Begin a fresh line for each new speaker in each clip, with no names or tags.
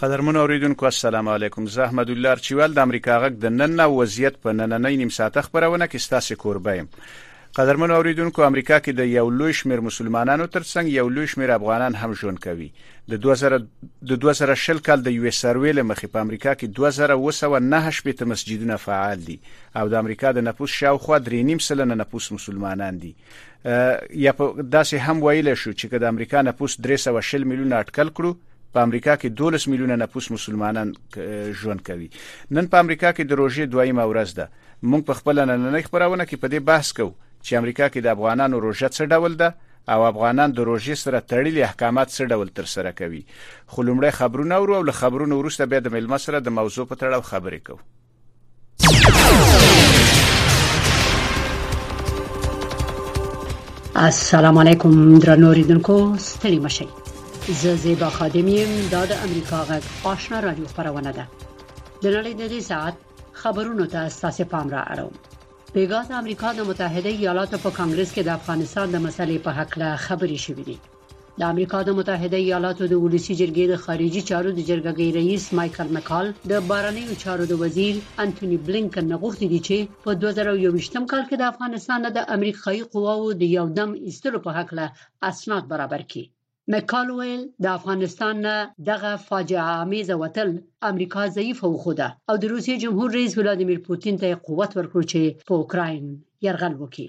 قدرمن اوریدونکو السلام علیکم زه احمد الله چوال د امریکا غږ د نن نو وضعیت په نننۍ نیم ساعت خبرونه کې ستاسو کوربه یم قدرمن اوریدونکو امریکا کې د یو لوی شمیر مسلمانانو ترڅنګ یو لوی شمیر افغانان هم ژوند کوي د 2000 د 2020 کال د یو سروې لمخې په امریکا کې 2009 شپې ته مسجدونه فعال دي او د امریکا د نفوس شاوخوا درې نیم سلنه نفوس مسلمانان دي یا په داسې هم ویل شو چې که د امریکا نفوس 320 میلیونه اټکل کړو په امریکا کې 12 میلیونه نفوس مسلمانان ژوند کوي نن په امریکا کې د روژې دویمه ورځ ده موږ په خپل نننۍ خبرونه کې په دې بحث کوو چې امریکا کې د افغانانو روژه څه ډول ده او افغانان د روژې سره تړلي احکامات څه ډول تر سره کوي خو لومړی خبرونه ورو او له خبرونو وروسته بیا د ملما سره د موضوع په تړاو خبرې کوو
السلام علیکم درنو ریدونکو ستړي مشي زه زیبا خادم یم دا د امریکا غږ آشنا رادیو خبرونه ده د نړۍ د دې ساعت خبرونو ته اساسه پام را اړوم بیګا د امریکا د متحده ایالاتو په کانګرس کې د افغانستان د مسلې په حق له خبرې شوې دي د امریکا د متحده ایالاتو د ولسی جرګې د خارجي چارو د جرګګۍ رئیس مايکل مکال د بارنیو چارو د وزیر انټونی بلینکن نغوښتي دي چې په 2021م کال کې د افغانستان نه د امریکایي قواو د یو دم ایستلو په حق له اسناد برابر کړي مکال ویل د افغانستان نه دغه فاجعه امیز وتل امریکا ضعیف او خوده او د روسیې جمهور رئیس ولادیمیر پوتین ته قوت ورکړو چې په اوکراین يرغل وکړي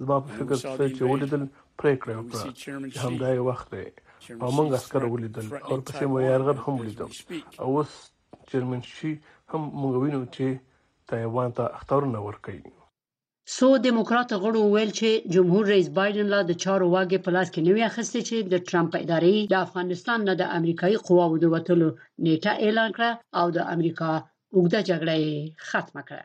زما په فکر څه چې ولیدل پریکړه وکړه چې همدا یې وخت دی او موږ عسکر ولیدل او پسې مو یارغل هم ولیدم او اوس چیرمن شي هم موږ وینو چې تایوان ته اخترونه ورکوي
سو دیموکرات غړو ویل چې جمهور رئیس بایدن لا د چارو واګې په لاس کې نه وی اخیستې چې د ترامپ ادارې د افغانستان نه د امریکایي قواو د وټلو نیټه اعلان کړه او د امریکا اوږده جګړه یې ختمه کړه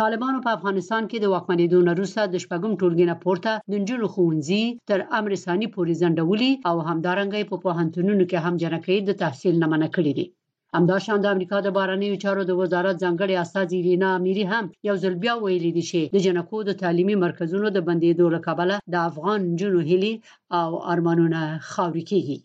طالبانو په افغانستان کې د واکمنېدو نه وروسته د شپږم ټولګي نه پورته د نجونو ښوونځي تر امر ثاني پورې ځنډولي او همدارنګه یې په پوهنتونونو کې هم جنکۍ د تحصیل نه منع کړې دي همداشان د امریکا د بهرنیو چارو د وزارت ځانګړې استازې لینا امیري هم یو ځل بیا ویلي دي چې د جنکو د تعلیمي مرکزونو د بندیدو له کبله د افغان جنو هلي او ارمانونه خاوري کیږي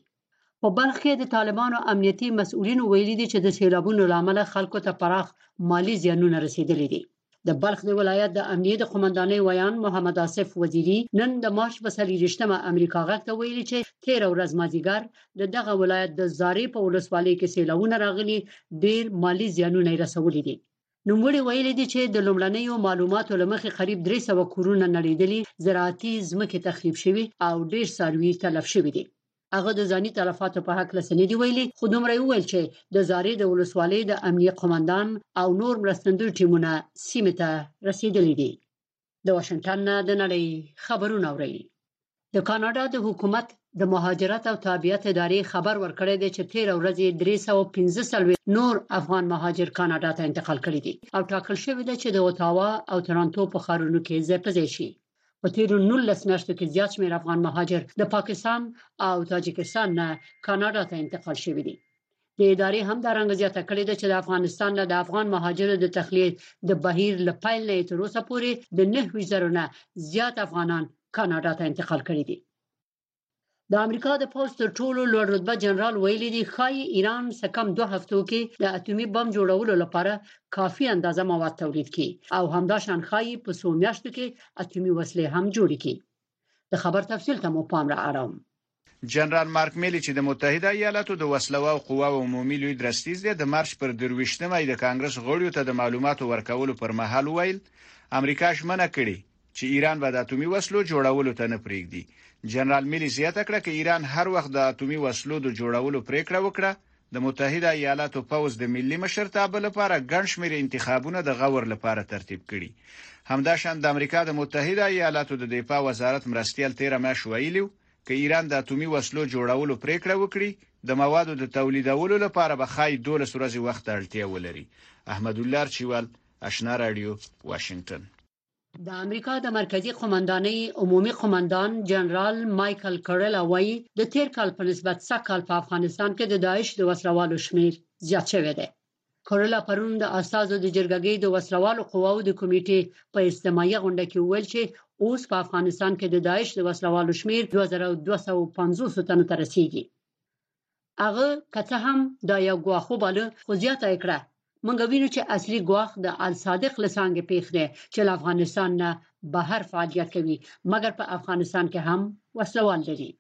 په بلخ کې د طالبانو امنیتي مسؤلینو ویلي دي چې د سیلابونو لامل خلکو ته پراخ مالی زیانونه رسیدلي دي د بلخ د ولایت د امنیه د قومندانۍ ویان محمد آصف وزیری نن د مارچ په سلیریشتمه امریکا غږ ته ویلي چې تیر ورځ مازیګر د دغه ولایت د زارې په ولسوالۍ کې سیلاونه راغلي ډیر مالی زیانونه رسولي دي نوموړي ویلي دي چې د لومړنیو معلوماتو لمخې قریب 300 کورونه نړیدلي، زراعتي ځمکې تخریب شوي او ډیر ساروي تلف شوي دي. هغه د ځاني تلفاتو په حق لسه نه دی ویلي، خو دومره وویل چې د زارې د ولسوالۍ د امنیه قوماندان او نور مرستندوی ټیمونه سیمه ته رسیدلي دي. د واشنگټن نه د نړۍ خبرونه اوري د کاناډا د حکومت د مهاجرت او تابعیت ادارې خبر ورکړی دی چې 13 ورځې 315 نور افغان مهاجر کاناډا ته انتقال کړي دي او ټاکل شوې ده چې د اوتاوا او تورنټو په ښارونو کې ځای په ځای شي په تیرو 19 میاشتو کې زیات شمېر افغان مهاجر د پاکستان او تاجکستان نه کاناډا ته انتقال شوي دي د ادارې هم دا رنګ زیاته کړې ده چې د افغانستان نه د افغان مهاجرو د تخلیه د بهیر له پیل نه تر اوسه پورې د 90 زره نه زیات افغانان کاناډا ته انتقال کړي دي د امریکا د پوز تر ټولو لوړ رتبه جنرال ویلي دی خای ایران سکم دوه هفتو کې د اتومي بم جوړولو لپاره کافي اندازه مواد تولید کړي او همدا شان خای په سو میاشتو کې اتومي وسلې هم جوړې کړي د خبر تفصیل ته مو پام را اړوم
جنرال مارک میلي چې د متحده ایالاتو د وسله واو قواو عمومي لوی درستیز دی د مارچ پر درویشتمه یې د کانګرس غړیو ته د معلوماتو ورکولو پر مهال وویل امریکا ژمنه کړې چې ایران به د اتومي وسلو جوړولو ته نه پرېږدي جنرال میلي زیاته کړه چې ایران هر وخت د اتومي وسلو د جوړولو پریکړه وکړه د متحده ایالاتو پوځ د ملي مشرتابه لپاره ګڼ شمېر انتخابونه د غور لپاره ترتیب کړي همداشان د امریکا د متحده ایالاتو د دفاع وزارت مرستیال 13 میاشت ویلي که ایران د اتومي وسلو جوړولو پرېکړه وکړي، د موادو د تولیدولو لپاره به ښايي دولس ورځې وخت ته اړتیا ولري. احمدالله ارچیوال، اشنا راډیو، واشنګټن.
د امریکا د مرکزي قوماندانۍ عمومي قوماندان جنرال مایکل کورېلا وايي، د تېر کال په نسبت سږ کال په افغانستان کې د داعش د وسلهوالو شمېر زیات شوی دی. کورلا پرون د استازو د جرګګۍ د وسلوالو قواو د کمیټې په استماعي غونډه کې وویل چې اوس په افغانستان کې د داعش د وسلوالو شمیر 2250 تنو ته رسیدي هغه که څه هم دا یو ګواښ وباله خو زیاته یې کړه مونږ وینو چې اصلي ګواښ د الصادق له څنګه پیښ دی چې له افغانستان نه بهر فعالیت کوي مګر په افغانستان کې هم وسلوال لري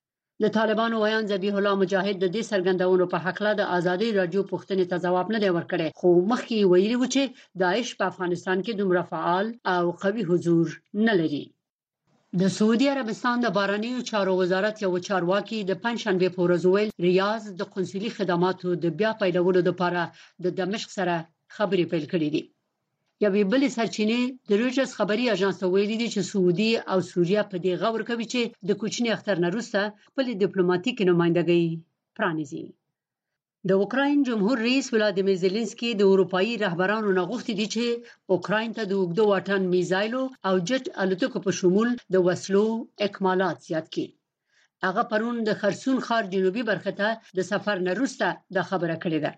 د طالبانو ویاند ذبیح الله مجاهد د دې څرګندونو په حقله د ازادي راډیو پوښتنې ته ځواب نه دی ورکړی خو مخکې یې ویلي و چې داعش په افغانستان کې دومره فعال او قوي حضور نه لري د سعودي عربستان د بارنیو چارو وزارت یو چارواکي د پنځشنبه په ورځ ویل ریاض د قونسلي خدماتو د بیا پیلولو لپاره د دمشق سره خبرې پیل کړې دي یوې بلې سرچینې د رویټرز خبري اژانس ته ویلي دي چې سعودي او سوریه په دې غور کوي چې د کوچني اختر نه وروسته خپلې دیپلوماتیکې نمایندګۍ پرانیزي د اوکراین جمهور رئیس ولادیمیر زیلینسکي د اروپאי رهبرانو نه غوښتي دي چې اوکراین ته د اوږدو واټن میزایلو او جټ الوتکو په شمول د وسلو اکمالات زیات کړي هغه پرون د خرسون ښار جنوبي برخه ته د سفر نه روسته د خبره کړې ده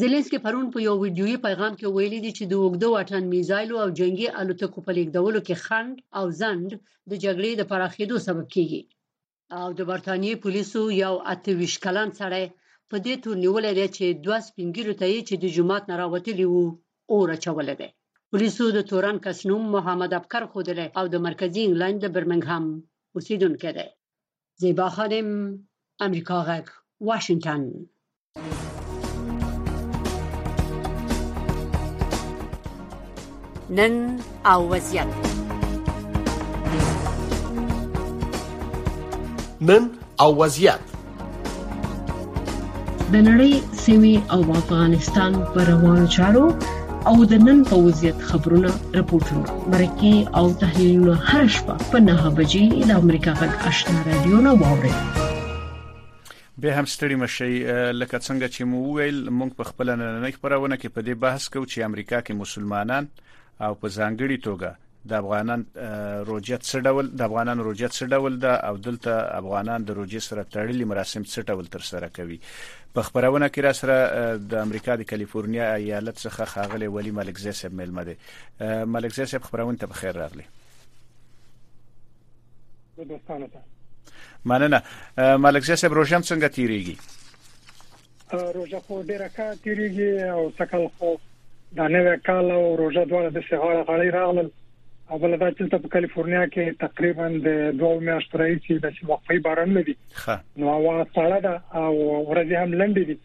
زیلنسکي پرون په یو ویډیويي پیغام کې ویلي دي چې د اوګدو واټن میزایلو او جنگي الوتکو په لیکدولو کې خند او زند د جګړې د پراخېدو سبب کیږي او د برتانیې پولیسو یو 28 کلن سړی په دې تور نیولې دی چې دوه سپینګیرو ته یې چې د جماعت نه راوتلی وو اور اچولې دی پولیسو د تورن کس نوم محمد ابکر خودلې او د مرکزی انګلند د برمنګهام اوسېدونکی دی. زیبا خادم امریکا غږ واشنگتن نن او وضعیت
نن او وضعیت
د نړۍ سیمه او افغانستان پر روانو چارو او د نن په وضعیت خبرونه رپورټونه مرکه او تحلیلونه هر شپه په 9 بجې د امریکا غږ آشنا رادیو نه واوري
به هم ستړي مشي لکه څنګه چې مو ویل موږ په خپل نننۍ خبرونه کې په دې بحث کوو چې امریکا کې مسلمانان او په ځانګړي توګه د افغانان روژه څه ډول د افغانان روژه څه ډول ده او دلته افغانان د روژې سره تړلي مراسم څه ډول تر سره کوي په خبرونه کې را سره د امریکا د کالیفورنیا ایالت څخه خاغلی ولی ملکزی صاحب ملمه دی ملکزی صاحب خبرونه ته بخیر راغلی مننه ملکزی صاحب روژه څنګه تیریږي
روژه خو ډیره ښه تیریږي او سکل خو د نوې کال او روژه دواړه د سهار غړي راغلل او بل دا چې په کالیفورنیا کې تقریبا د دوه میاشتو راځي د وقفي باران لري نو هوا سړه ده او ورځې هم لنډې دي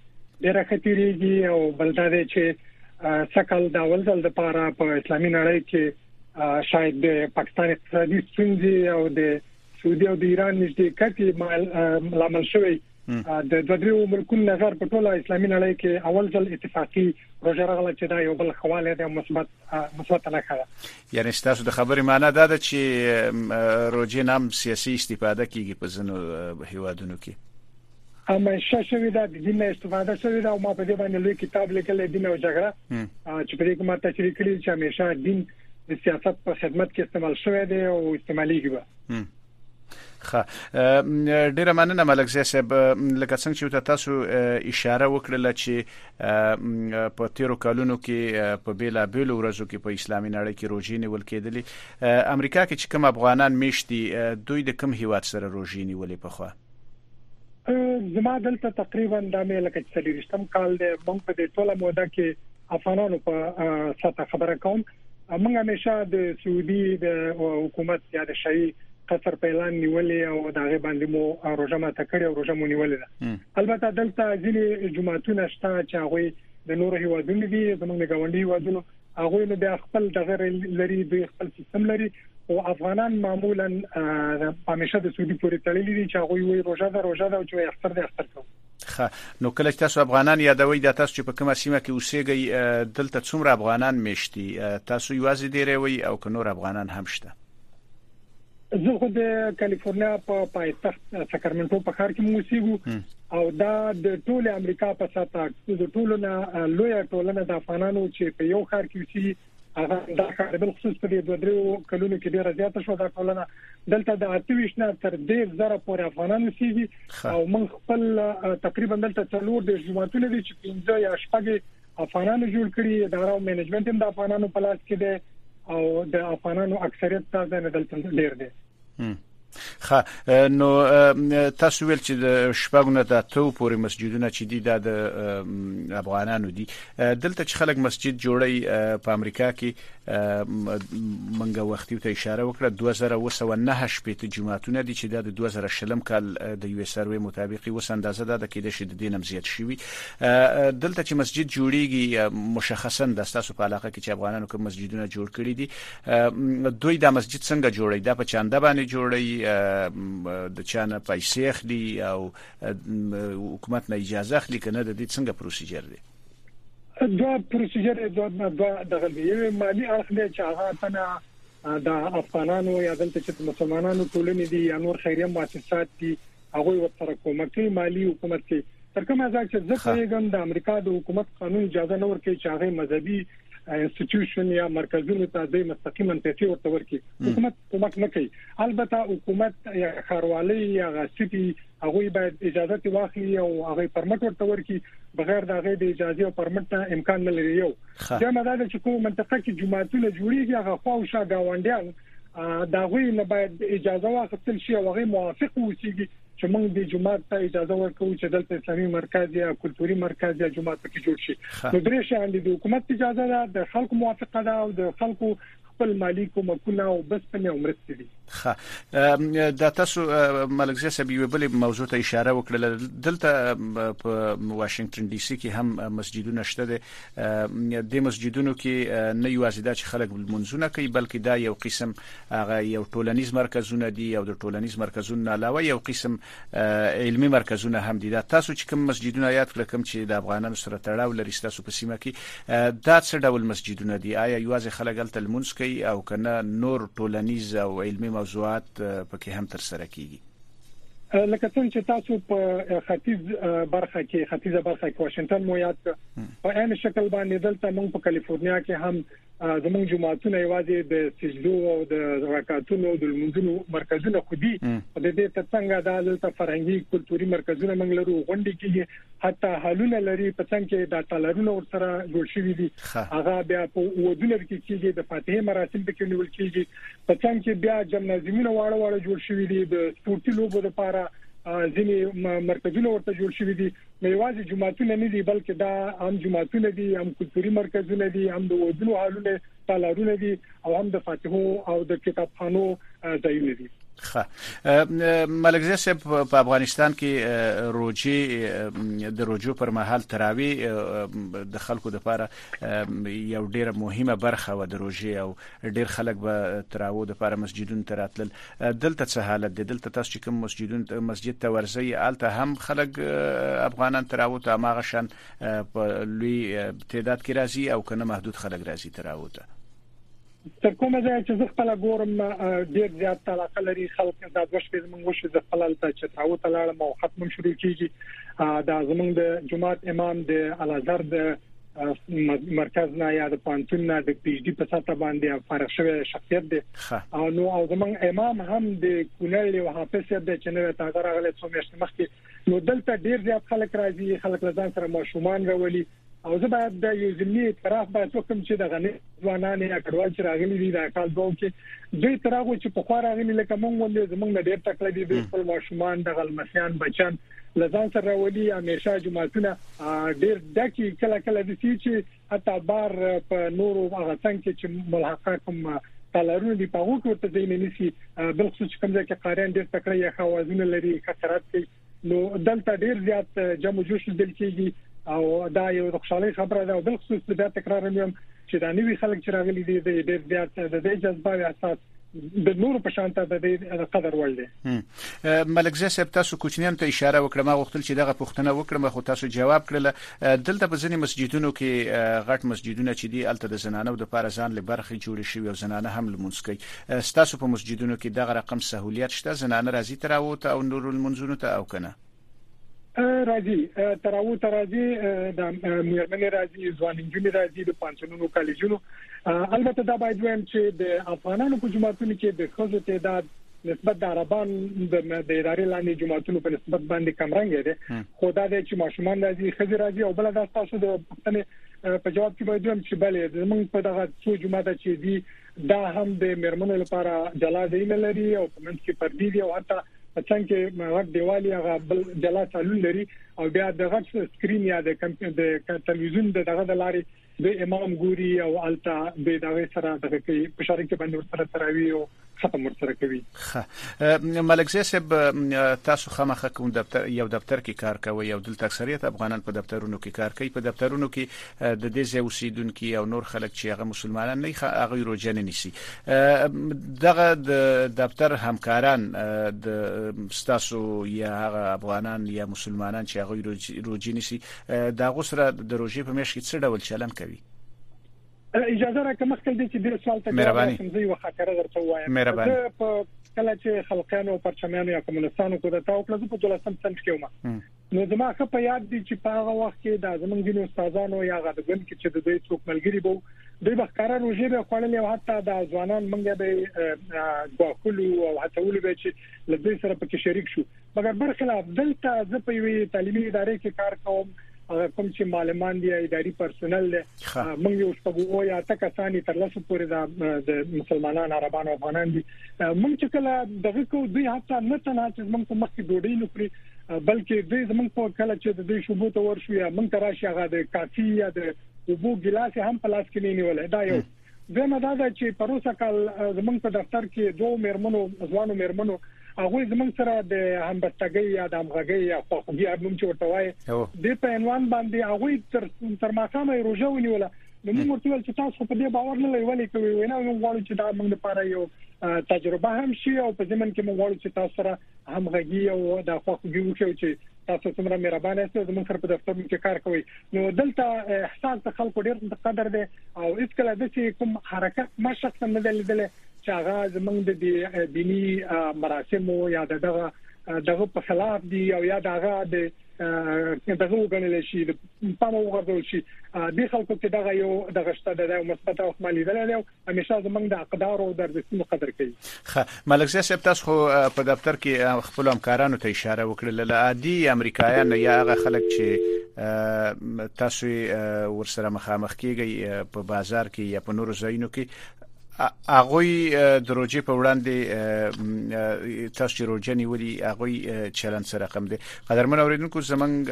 ډیره ښه تیریږي او بل دا دی چې سکل د اول ځل لپاره په اسلامي نړۍ کې شاید د پاکستان اقتصادي ستونزې او د سعودي او د ایران نږدې کتي لامل شوی د دوه دریو ملکونو نظر په ټوله اسلامي نړۍ کې اول ځل اتفاقی روزه راغله چې دا یو بل خواله د مثبت مثبت نه خره
یعنی تاسو د خبرې معنی دا ده چې روزه نام سیاسي استفاده کیږي په ځینو هیوادونو کې
اما شې شوی دا د دین استفاده شوی دا ما په دې باندې لوی کتاب لیکل دین او جګړه چې په دې کې ما تشریح کړی چې همیشه دین د سیاست په خدمت کې استعمال شوی دی او استعمالي کیږي
خه ډیره مننه ملک زی صاحب لکه څنګه چې تاسو اشاره وکړه چې په تیرو کلونو کې په بیلا بیل ورځو کې په اسلامي نړۍ کې روزي نیول کېدلې امریکا کې چې کوم افغانان میشتي دوی د کوم هیواد سره روزي نیولې په خو
زما دلته تقریبا د مې لکه چې سلیریشتم کال د مونږ په دې ټوله موده کې افغانانو په ساته خبره کوم موږ همیشه د سعودي د حکومت یا د شاهي قصر په اعلان نیولې او دا غي باندې مو روزه ما تکړه او روزه مو نیولې ده البته دلته ځینې جمعهتون شته چې هغه د نورو هیوادونو دي زمونږ غونډي هیوادونو هغه نو بیا خپل دغه لري دوی خپل سیستم لري او افغانان معمولا همیشه د سعودي پورې تړلي دي چې هغه وي روزه ده روزه ده او چې اختر ده اختر کوي
ښه نو کله چې تاسو افغانان یادوي دا تاسو چې په کومه سیمه کې اوسېږئ دلته څومره افغانان میشتي تاسو یوازې دی روي او که نور افغانان هم شته
زه خو د کالیفورنیا په پایتخت ساکرمنټو په ښار کې موسیږو او دا د ټوله امریکا په ساته د ټولو نه لوی ټولنه د افغانانو چې په یو ښار کې وسی هغه دا کار بل خصوص په دې دوه درو کلونو کې ډیره زیاته شو دا ټولنه دلته د 28 نه تر 10 زره پورې افغانان اوسېږي او من خپل تقریبا دلته څلور د جماعتونو دي چې 15 یا شپږ افغانانو جوړ کړي اداره او منیجمنت هم د افغانانو په لاس کې دی او د افغانانو اکثریت څخه نه دلته ډیر دی
خا نو تاسو ویل چې د شپږو نه د تو پورې مسجدونه چې دي د افغانانو دي دلته چې خلک مسجد جوړي په امریکا کې منګه وختي ته اشاره وکړه 2009 شپته جمعهتونه دي چې د 2000 شلم کال د یو سروې مطابق وس اندازه ده د کېده شي د دینم زیات شوی دلته چې مسجد جوړیږي مشخصا د تاسو په علاقه کې چې افغانانو کوم مسجدونه جوړ کړی دي دوی دا مسجد څنګه جوړي دا په چانده باندې جوړي د چانه پیسې اخلي او حکومت نه اجازه اخلي کنه د دې څنګه پروسیجر دی
دا پروسیجر دا دا دغه دی یو مالی اړخ دی چې هغه تنه د افغانانو یا دلته چې مسلمانانو ټولنې دي یا نور خیریه مؤسسات دي هغوی ورسره کومک کوي مالی حکومت کوي تر کومه ځکه چې زه پیغام د امریکا د حکومت قانون اجازه نه ورکړي چې هغه مذهبي انسټیټیوشن یا مرکزونو ته د مستقیما پیسې ورته ورکړي حکومت کومک نه کوي البته حکومت یا خاروالي یا غسیتي هغه باید اجازه ته واخلي او هغه پرمټ ورته ورکړي بغیر د هغه د اجازه او پرمټ نه امکان نه لري یو دا مدار چې کوم منطقه کې جماعتونه جوړیږي هغه خو شا گاونډیان دا غوي نه باید اجازه واخیستل شي او هغه موافق اوسيږي چې موږ د جماعت ته اجازه ورکو چې دلته اسلامي مرکز یا کلتوري مرکز یا جماعت کې جوړ شي نو درې شان دي د حکومت اجازه ده د خلکو موافقه ده او د خلکو خپل مالی کومکونه او بسپنه او مرستې دي
ښه د تاسو ملګری صاحب یو بل موضوع ته اشاره وکړه دلته په واشنگټن ډي سي کې هم مسجدونه شته دي دې مسجدونو کې نه یوازې دا چې خلک لمونځونه کوي بلکې دا یو قسم هغه یو ټولنیز مرکزونه دي او د ټولنیز مرکزونو نه علاوه یو قسم علمي مرکزونه هم دي دا تاسو چې کوم مسجدونه یاد کړل کوم چې د افغانانو سره تړاو لري تاسو په سیمه کې دا څه ډول مسجدونه دي آیا یوازې خلک هلته لمونځ کوي او کنه نور ټولنیز او علمي موضوعات پکې هم تر سره کیږي
لکه څنګه چې تاسو په ختیځ برخه کې ختیځه برخه کې واشنگټن مو یاد په عین شکل باندې دلته موږ په کالیفورنیا کې هم زموږ جماعتونه یوازې د سجدو او د رکعاتونو د منځونو مرکزونه خو دي د دې ترڅنګ د دلته فرهنګي کلتوري مرکزونه موږ لرو غونډې کې حتی حلونه لري په څنګه کې د ټالرونو ورسره جوړ شوی دي هغه بیا په ودونو کې کېږي د فاتحه مراسم کې نیول کېږي په څنګ کې بیا جمنازیمونه واړه واړه جوړ شوي دي د سپورتي لوبو لپاره ځینې مرکزونه ورته جوړ شوي دي نو یوازې جماعتونه نه دي بلکې دا هم جماعتونه دي هم کلتوري مرکزونه دي هم د ودونو حالونه تالارونه دي او هم د فاتحو او د کتابخانو ځایونه دي
خه ملکزی صاحب په افغانستان کې روجي د روجو پر مهال تراوی د خلکو لپاره یو ډیره مهمه برخه و د روجي او ډیر خلک به تراو د پاره مسجدونو ته راتلل دلته څه حالت دی دلته تاسو چې کوم مسجدونو مسجد ته ورځي آلته هم خلک افغانان تراو ته ماغه شان په لوی تعداد کې راځي او کنه محدود خلک راځي تراو ته
تر کومه ځای چې زه خپل ګورم ډیر زیات علاقه لري خلک دا د شپې زمونږ وشو د خپل الته چې تاو ته لاړم او ختم شروع کیږي دا زمونږ د جماعت امام د الازهر د مرکز نه یا د پانتون نه د پی ایچ ډي په سطح باندې فارغ شوی شخصیت دی او نو او زمونږ امام هم د کونړ یو حافظ دی چې نو تازه راغلی څو میاشتې مخکې نو دلته ډیر زیات خلک راځي خلک له ځان سره ماشومان راولي او زه باید د یو ځلې اعتراف باید وکم چې د غنی ځوانان یا کډوال چې راغلي دي د کال دوه کې دوی ترغه چې په خو راغلي لکه مونږ ولې زمونږ ډیر تکلیف دي خپل ماشومان د غلمسیان بچان لزان سره راولي همیشه جماعتونه ډیر ډکی کله کله د سی چې حتی بار په نورو هغه څنګه چې ملحقه کوم تلرونه دی په وګړو ته ځینې نسی بل خصوص کوم ځکه قاریان ډیر تکړه یا خوازونه لري کثرت کوي نو دلته ډیر زیات جمع جوش دل کېږي او دا یو د خوشحالي خبره ده او بل خصوص دا تکرار نیم چې دا نوی خلک چې راغلي دي د ډیر زیات د دې جذبه او احساس د نورو په شان ته د دې قدر وړ
دی ملکزی صاحب تاسو کوچنیان ته اشاره وکړه ما غوښتل چې دغه پوښتنه وکړم خو تاسو جواب کړل دلته په ځینې مسجدونو کې غټ مسجدونه چې دي الته د زنانو د پاره ځان له برخې جوړ شوی او زنانه هم لمونځ کوي تاسو په مسجدونو کې دغه رقم سہولیت شته زنانه راځي تر او ته او نور المنزونه ته او کنه
راځي تر او تر راځي د میرمنې راځي ځوان انجونې راځي د پانسونونو کالجونو البته دا باید ویم چې د افغانانو په جماعتونو کې د خزو تعداد نسبت د عربان د ادارې لاندې جماعتونو په نسبت باندې کم رنګ دي خو دا د چې ماشومان راځي خزي راځي او بل دا تاسو د پښتنې په جواب کې باید ویم چې بلې زمونږ په دغه څو جماعت چې دي دا هم د مرمنو لپاره جلا دی نه لري او په منځ کې پردي دي او حتی په څنګ کې غټ دیوال یا بل جلا سالون لري او بیا د غټ سکرین یا د کمپیوټر تلویزیون د دغه د لارې د امام ګوري او التا د دغه سره دغه کوي په شاري کې باندې ورسره تراوی او ختم ورسره کوي
خه ملکزی صاحب تاسو خامخه کوم دفتر یو دفتر کې کار کوي یو دلته اکثریت افغانان په دفترونو کې کار کوي په دفترونو کې د دې ځای اوسیدونکي او نور خلک چې هغه مسلمانان نه ښه هغه روزه نه نیسي دغه د دفتر همکاران د ستاسو یا هغه افغانان یا مسلمانان چې هغه روزه نیسي دا غوسره د روزي په میاشت کې څه ډول چلن کوي
اجازه راکړه مخکې دې چې دې سوال ته
جواب ورکړم
زه یو خاطر درته وایم
زه په
کله چې خلقانو پرچمیانو یا کمونستانو کو دتا او پلازو په دولسم سنت کې ومه نو زما ښه په یاد دي چې په هغه وخت کې د زمونږ دین استادانو یا غد ګوند کې چې د دوی څوک ملګری بو دوی به ښکارا روزي به خوړلې او حتی د ځوانان منګه به غواخلو او هڅولو به چې لږ سره پکې شریک شو مګر برخلاف دلته زه په یوې تعلیمي ادارې کې کار کوم هغه کوم چې معلمان دي اداري پرسونل دي موږ یو شپږو یا تک کسانی تر لاسو پورې د مسلمانانو عربانو افغانان دي موږ چې کله دغه کو دوی حتی نه تنها چې موږ په مخ کې ډوډۍ نه خوري بلکې دوی زموږ په کله چې د دې شوبو ته ورشو یا موږ ته راشي هغه د کافي یا د وبو ګلاس هم په لاس کې نیولای دا یو زموږ دا ده چې پروسه کال زموږ په دفتر کې دوه مېرمنو ځوانو مېرمنو هغه زموږ سره د همبستګۍ یا د همغږۍ یا خوخوږي هر نوم چې ورته وایي د په عنوان باندې هغه تر تر ماقامه روزه ونیوله نو موږ ورته ویل چې تاسو په دې باور نه لرئ ولې کوي وینا موږ غواړو چې دا موږ لپاره یو تجربه هم شي او په ځمن کې موږ غواړو چې تاسو سره همغږي او د خوښي وشو چې تاسو څومره مهربان یاست زموږ سره په دفتر کې کار کوي نو دلته احساس د خلکو ډیر قدر دی او هیڅ کله د کوم حرکت ما شخصا نه لیدل چې هغه زمونږ د دینی مراسمو یا دغه دغه په خلاف دی او یا دغه د دغه وګڼل شي د پام وغوړول شي د خلکو کې دغه یو د غشته د یو مثبت او خمالي دل دی همیشه زمنګ د اقدار او درځتونو قدر کوي
خه ملک زیاس تاسو خو په دفتر کې خپل همکارانو ته اشاره وکړه له عادي امریکایانو یا هغه خلک چې تاسو ورسره مخامخ کیږئ په بازار کې یا په نورو ځایونو کې هغوی د روجې په وړاندې تاسو چې روجه نیولې هغوی چلند سره رقم دي قدرمن اوریدونکو زمنګ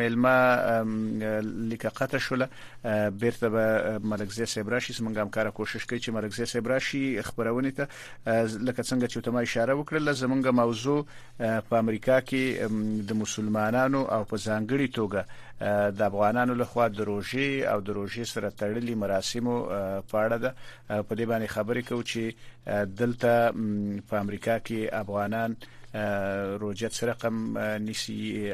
ملما لیکه قطه شوله بیرته به ملکزی صاحب راشي زمنګ همکار کوشش کوي چې ملکزی صاحب راشي خبرونه ته لکه څنګه چې تمه اشاره وکړه زمنګ موضوع په امریکا کې د مسلمانانو او په ځانګړي توګه د افغانانو لخوا د روژې او د روژې سره تړلي مراسمو په اړه ده په دې باندې خبرې کوو چې دلته په امریکا کې افغانان روجه سره رقم نسی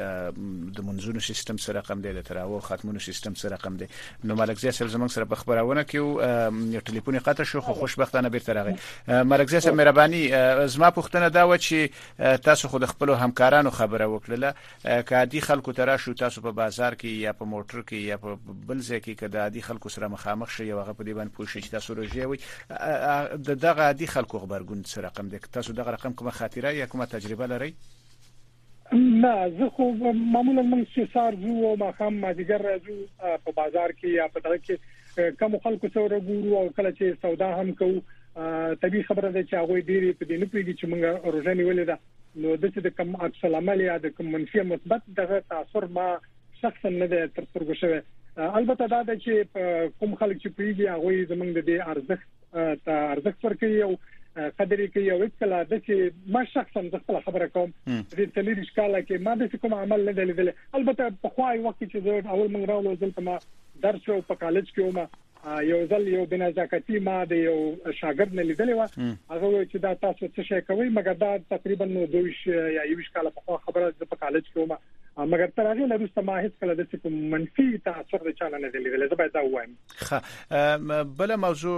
د منځونو سیستم سره رقم دی د تراو ختمونو سیستم سره رقم دی نو ملکزی صاحب زمنګ سره په خبرونه کې او ټلیفون قطع شو خو خوشبختانه بیرته راغی ملکزی صاحب مهرباني زما پوښتنه دا و چې تاسو خود خپل همکارانو خبره وکړه که عادي خلکو ته راشو، تاسو په بازار کې یا په موټر کې یا په بل ځای کې که د عادي خلکو سره مخامخ شئ او هغه په دې باندې پوه شي چې تاسو روژه یوئ، د دغه عادي خلکو غبرګون څه رقم دی؟ که تاسو دغه رقم کومه خاطره یا کومه تجربه لرئ؟
نه، زه خو معمولا موږ چې سهار ځو او ماښام مازیګر راځو، په بازار کې یا په دغه کې کومو خلکو سره ګورو او کله چې سودا هم کوو، طبیعي خبره ده چې هغوی ډېری په دې نه پوهېږي چې موږ روژه نیولې ده. نو د څه د کوم عکس العمل یا د کوم منفي مثبت دغه تاثیر ما شخصا نه دی تر سترګو شوی البته دا د چې کوم خلک چې پیږي هغه زمونږ د دې ارزښت ته ارزښت ورکوي او قدرې کوي او کله د چې ما شخصا د خپل خبره کوم د تلری ښکاله کې ما د کوم عمل نه لیدل البته په خوای وخت کې چې اول موږ راولو ځل په ما درس او په کالج کې ومه یو ځل یو بنزاکتی ما د یو شاګرد نه لیدلې و هغه وایي چې دا تاسو څه شي کوي مګر دا تقریبا نو دویش یا یوش کال په خبره د په کالج کې ومه مګر تر هغه نه روسته ما هیڅ کله د څه کوم منفي تاثر د چانه نه دی لیدل زه باید دا وایم
خه بل موضوع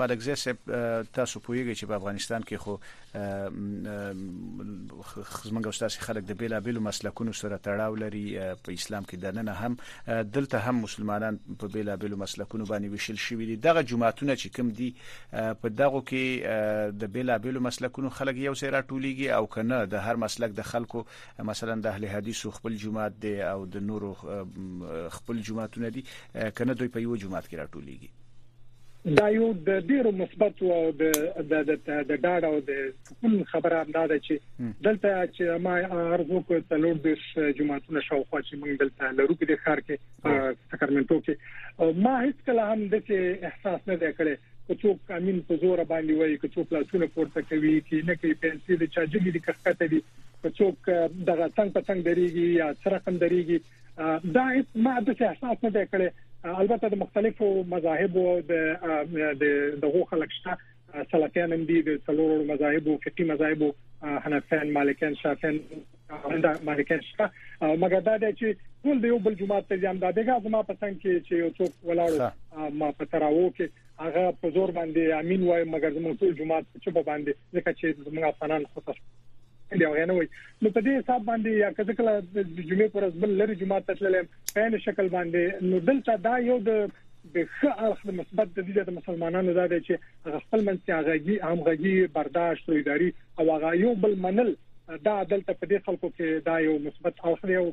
ملکزی صاحب تاسو پوهیږئ چې په افغانستان کې خو زمونږ او ستاسو خلک د بیلابیلو مسلکونو سره تړاو لري په اسلام کې دننه هم دلته هم مسلمانان په بیلابیلو مسلکونو باندې ویشل شوي دي دغه جماعتونه چې کوم دي په دغه کې د بیلابیلو مسلکونو خلک یو ځای راټولېږي او کنه د هر مسلک د خلکو مثلا د اهل حدیثو خپل جماعت دی او د نورو خپل جماعتونه دي کنه دوی په یو جماعت کې راټولېږي
دا یو د ډیرو مثبت او د د د ډاډ او د سکون خبره هم ده چې دلته چې ما ارزو کو تلور د جماعتونو شاوخوا چې موږ دلته لرو کې د ښار کې سکرمنټو کې ما هیڅ کله هم د څه احساس نه دی کړی که څوک امین په زور باندې وایي که څوک لاسونه پورته کوي کې نه کوي پنسي د چاجګي د کښته دي که څوک دغه څنګه څنګه دريږي یا سره کم دريږي دا ما د څه احساس نه دی کړی البته د مختلفو مذاهبو د دغه خلک شته سلفیان هم دي د څلورو مذاهبو فقهي مذاهبو حنفیان مالکیان شافعیان دا مالکیان شته مګر دا دی چې ټول د یو بل جماعت ته ځم دا دغه زما په څنګ کې چې یو څوک ولاړو ما په تراو کې هغه په زور باندې امين وای مګر زموږ ټول جماعت چې په باندې ځکه چې زموږ افغانان خو تاسو دی هغه نه وای نو په دې حساب باندې یا کله کله د جمعې پر ورځ بل لري جمعه ته تللم په عین شکل باندې نو دلته دا یو د د ښه اړخ د مثبت د دې د مسلمانانو دا دی چې خپل منځ کې هغهږي همغږي برداشت او اداري او هغه یو بل منل دا دلته په دې خلکو کې دا یو مثبت اړخ دی او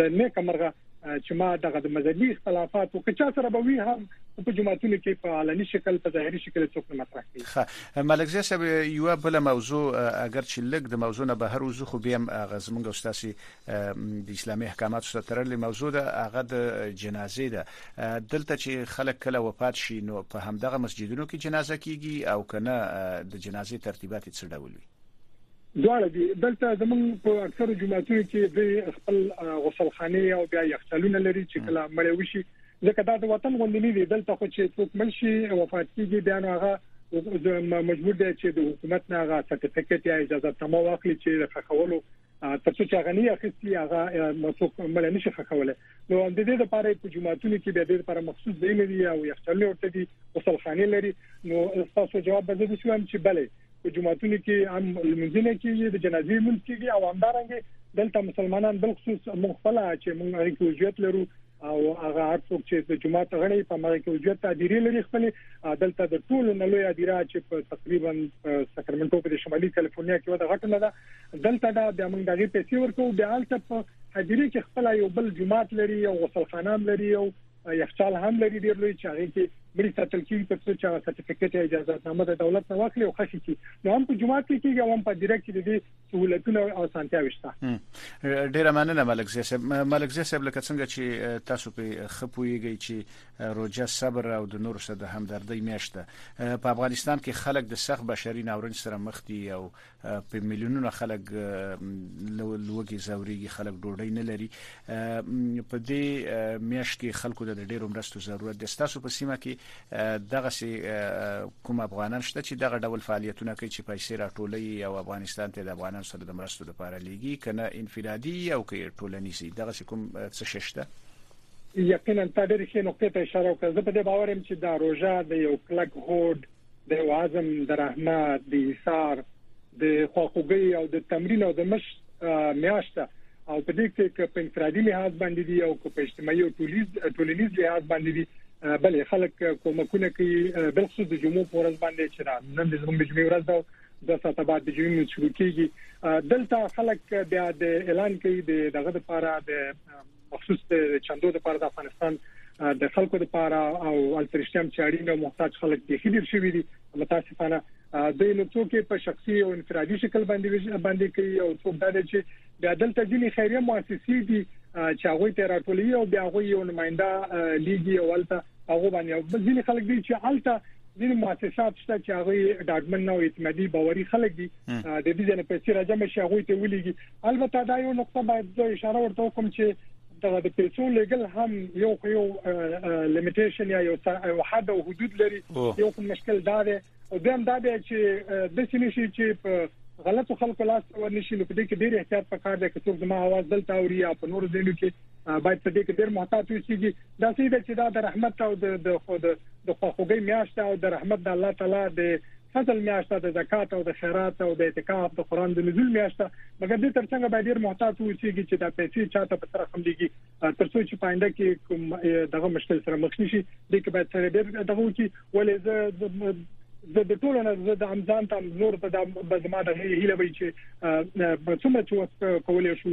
د نیک مرغه چې ما دغه د مذهبي اختلافاتو که چا سره به وي هم په جماعتونو کې په علني شکل په ظاهري شکل څوک نه مطرح کوي
ښه ملک زیه صاحب یو بل موضوع اگر چې لګ د موضوع نه بهر وځو خو بیا هغه زمونږ استاسي د اسلامي احکاماتو سره تړلې موضوع ده هغه د جنازې ده دلته چې خلک کله وفات شي نو په همدغه مسجدونو کې جنازه کیږي او کنه د جنازې ترتیبات څه ډول وي
دواړه دي دلته زمونږ په اکثر جمعاتونو کې د خپل غسل خانه او بیا یخچالونه لري چې کله مړ وشي ځکه دا د وطن غوندې نه دي دلته خو چې څوک مړ شي وفات کیږي بیا نو هغه مجبور دی چې د حکومت نه هغه سرټیفیکټ یا اجازه تمه واخلي چې خخولو تر څو چې هغه نه اخیستي هغه مڅوک مړ نه شي خښولې نو د دې لپاره په جمعاتونو کې به د لپاره مخصوص ځای لري او یخچال ورته دي غسل خانه لري نو تاسو جواب به زه شوم چې بله په جمعاتونو کې هم لمونځونه کېږي د جنازې مونږ کېږي او همدارنګه دلته مسلمانان بل خصوص مخفله چې موږ اړیکې وجود لرو او هغه هر څوک چې د جماعت غړي په مګر کې وجود تعبیري لري خپل عدالت د ټول نه لوی ادیره چې په تقریبا ساکرمنټو په شمالي کالیفورنیا کې ودا غټنه ده دلته دا د موږ دغه پیسې ورکو بیا هلته په حاضرې کې خپل یو بل جماعت لري او غسلخانه لري او یخچال هم لري ډیر لوی چې هغه کې ملي ساتل کیږي تر څو چې سرټیفیکټ اجازه نامه د دولت نه واخلي او خشي نو هم په جماعت کې کیږي هم په ډیرکټ کې دي سہولتونه او اسانتیاوې شته
ډیره مننه ملک زی صاحب ملک زی صاحب لکه څنګه چې تاسو په خپويږئ چې روجه صبر او د نور سره د همدردۍ میاشته په افغانستان کې خلک د سخت بشري ناورین سره مخ دي او په میلیونونو خلک لوګي زوريږي خلک ډوډۍ نه لري په دې میاشت کې خلکو د ډیرو مرستو ضرورت دي تاسو په سیمه کې دغسې کوم افغانان شته چې دغه ډول فعالیتونه کوي چې پیسې راټولوي او افغانستان ته د افغانانو سره د مرستو لپاره لیږي که نه انفرادي او که ټولنیز دغسې کوم څه شی شته؟
یقینا تا ډېرې ښې نقطې ته اشاره وکړه زه په دې باور یم چې دا روژه د یو کلک هوډ د یو عزم د رحمت د ایثار د خواخوږۍ او د تمرین او د مشق میاشت او په دې کې کې په انفرادي لحاظ باندې دي او په اجتماعي او ټولیز ټولنیز لحاظ باندې دي بلې خلک کومکونه کوي بل څه د جمعو په ورځ باندې چې را نن د زموږ جمعې ورځ ده د ساعت بعد د جمعې موږ شروع کیږي دلته خلک بیا د اعلان کوي دغه لپاره د مخصوص د چندو لپاره د افغانستان د خلکو لپاره او الترشتيام چې اړین او محتاج خلک به خېډیر شوی دي متاسفانه د نو څوک په شخصي او انفرادي شکل باندې باندې کوي او څوک دا دي چې د عدالت ځینې خیریه مؤسسې دي چې هغه ته راټولي او بیا هغه یو نمائنده لیږي او الته هغه باندې ځینې خلک دي چې الته ځینې مؤسسات شته چې هغه ډاډمن نه او اعتمادي باوري خلک دي د دې ځنه پیسې راځم چې هغه ته ولېږي البته دا یو نقطه باید زه اشاره ورته وکم چې دغه د پیسو لګل هم یو خو یو لیمیټیشن یا یو حد او حدود لري یو کوم مشکل دا دی او دیم دا دی چې د سینې شي چې په غلطو خلکو لاس ورنشي نو په دې کې ډیر احتیاط پکار دی چې څوک زما आवाज دلته اوري یا په نور ځایونو کې باید په دې کې ډیر محتاط اوسېږي دا سیده چې دا د رحمت او د د خواخوږي میاشت او د رحمت د الله تعالی د فضل میاشت ده د زکات او د خیرات او د اعتکاف د قران د نزول میاشت ده مګر د ترڅنګ به ډیر محتاط اوسېږي چې دا پیسې چاته په سره خملېږي ترڅو چې پاینده کې کوم دغه مشکل سره مخ نشي د کې باید سره ډیر دغه وکي ولې زه زه د ټولو نه زه د امزان تم نور په د بزما د هیله وی چې څومره چې کولای شو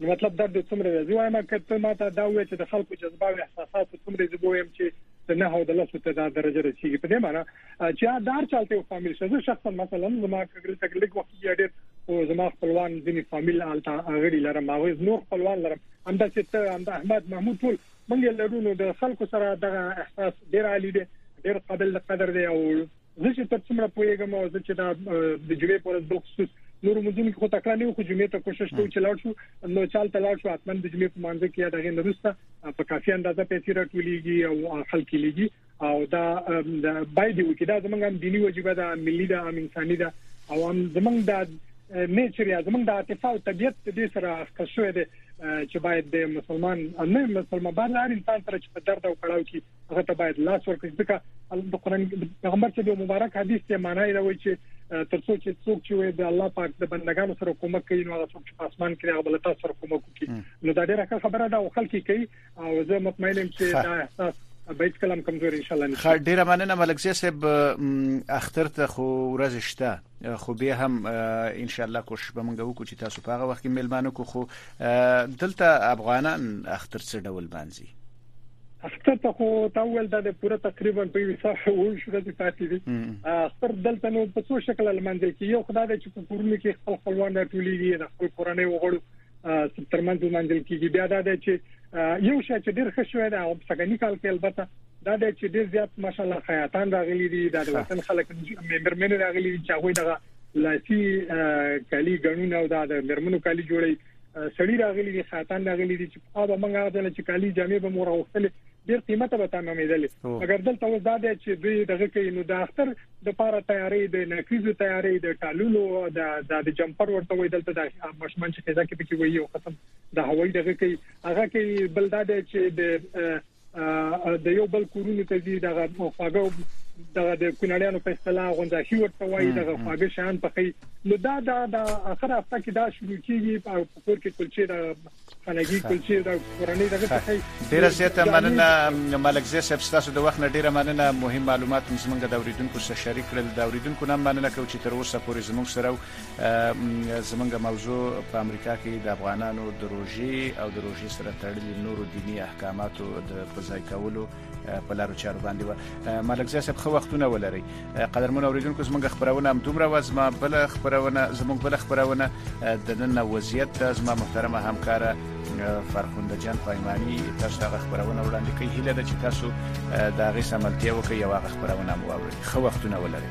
نو
مطلب درد څومره دی زه وایم که ته ماته دا وې چې د خلکو جذبه او احساسات څومره زه وایم چې د نه هو د لاسو ته دا درجه رسیدي په دې معنی چې دار چالتي او فامیل شزه شخصا مثلا زما کګل تګلیک وخت یې ډېر او زما خپلوان ځینی فامیل آلتا غړي لرم او نور خپلوان لرم همدا چې ته همدا احمد محمود ټول موږ لرونو د خلکو سره دغه احساس ډېر عالی دی ډېر قابل قدر دی او زه چې تر څومره پوهیږم او زه چې دا د جمعې پر ورځ بخصوص نور مونږونو کې خو تکړه نه خو جمعې ته کوشش کوو چې لاړ شو نو چال ته لاړ شو اتمن د جمعې په مانځ کې یا دغه نرسته په کافي اندازه پیسې راټولېږي او خلک لېږي او دا د باید یو کې دا زمونږ هم دینی واجبہ ده ملي ده هم انساني ده او هم زمونږ د نیچر یا زمونږ د عاطفه او طبيعت د دې سره اخته شوې ده چې باید د مسلمان نه مسلمان بار هر انسان سره چې په درد او کړاو کې هغه ته باید لاس ورکړي ځکه د قران پیغمبر چې د مبارک حدیث ته معنی دا وایي چې تر څو چې څوک چې د الله پاک د بندگانو سره کومک کوي نو هغه څوک چې په اسمان کې هغه بل تاسو سره کومک کوي نو دا ډیره خبره ده او خلک کوي او زه مطمئن یم چې دا احساس بیت کلام کمزور ان شاء الله
نشي خا ډیره مننه ملکزی صاحب اختر ته خو ورځ شته خو به هم ان شاء الله کوشش به مونږ وکړو چې تاسو په هغه وخت کې ملمانو کو خو دلته افغانان اختر څه ډول باندې
اختر ته خو تا ویل دا د پوره تقریبا په یو ساعت او شو د پاتې دي اختر دلته نو په څو شکل لمانځي چې یو خدای چې په کورونو کې خپل خپلوان راټولېږي د خپل کورنۍ وغړو ترمنځ لمانځل کیږي بیا دا دی چې یو شې چې ډېر ښه شوی دا او څنګه کال کې البته دا د چې ډېر زیات ماشالله خیاطان راغلي دي دا د وطن خلک مېرمنې راغلي دي چې هغه دغه لاسي کالي غنونه او دا د مېرمنو کالي جوړي سړی راغلی دی ساتان راغلی دی چې په هغه منګه دل چې کالی جامې به مور اوختل ډیر قیمته به تمامېدل مګر دلته اوس دا دی چې دوی دغه کې نو د اختر د پاره تیاری د نکریزو تیاری د ټالولو د د جمپر ورته وې دلته د مشمن چې ځکه پکې وي او ختم د هوایي دغه کې هغه کې بل دا دی چې د د یو بل کورونو ته دي دغه خواږه دغه د کونړیانو په اصطلاح غونډاشي ورته وایي دغه خواږه شان په خي نو دا دا د اخر هفته کې دا شروع کیږي او په کور کې کلچې د خلګي کلچې د کورنۍ دغه څه کوي
ډیره زیاته مننه ملک زی صاحب تاسو د وخت نه ډیره مننه مهم معلومات زمونږ د اوریدونکو سره شریک کړل د اوریدونکو نه مننه کوم چې تر اوسه پورې زمونږ سره زمونږ موضوع په امریکا کې د افغانانو د روژې او د روژې سره تړلي نورو دیني احکاماتو د په ځای کولو په لارو چارو باندې و ملکزی صاحب خو وختونه ولري قدرمن اوریدونکو زمونږ خبرونه هم دومره و زما بل خبرونه زمونږ بل خبرونه د نن وضعیت ته زما محترمه همکاره فرخنده جان پایمانی تاسو هغه خبرونه وړاندې کوي هیله ده چې تاسو دا غي سملتیا وکړئ او هغه خبرونه مو واورئ خو وختونه ولرئ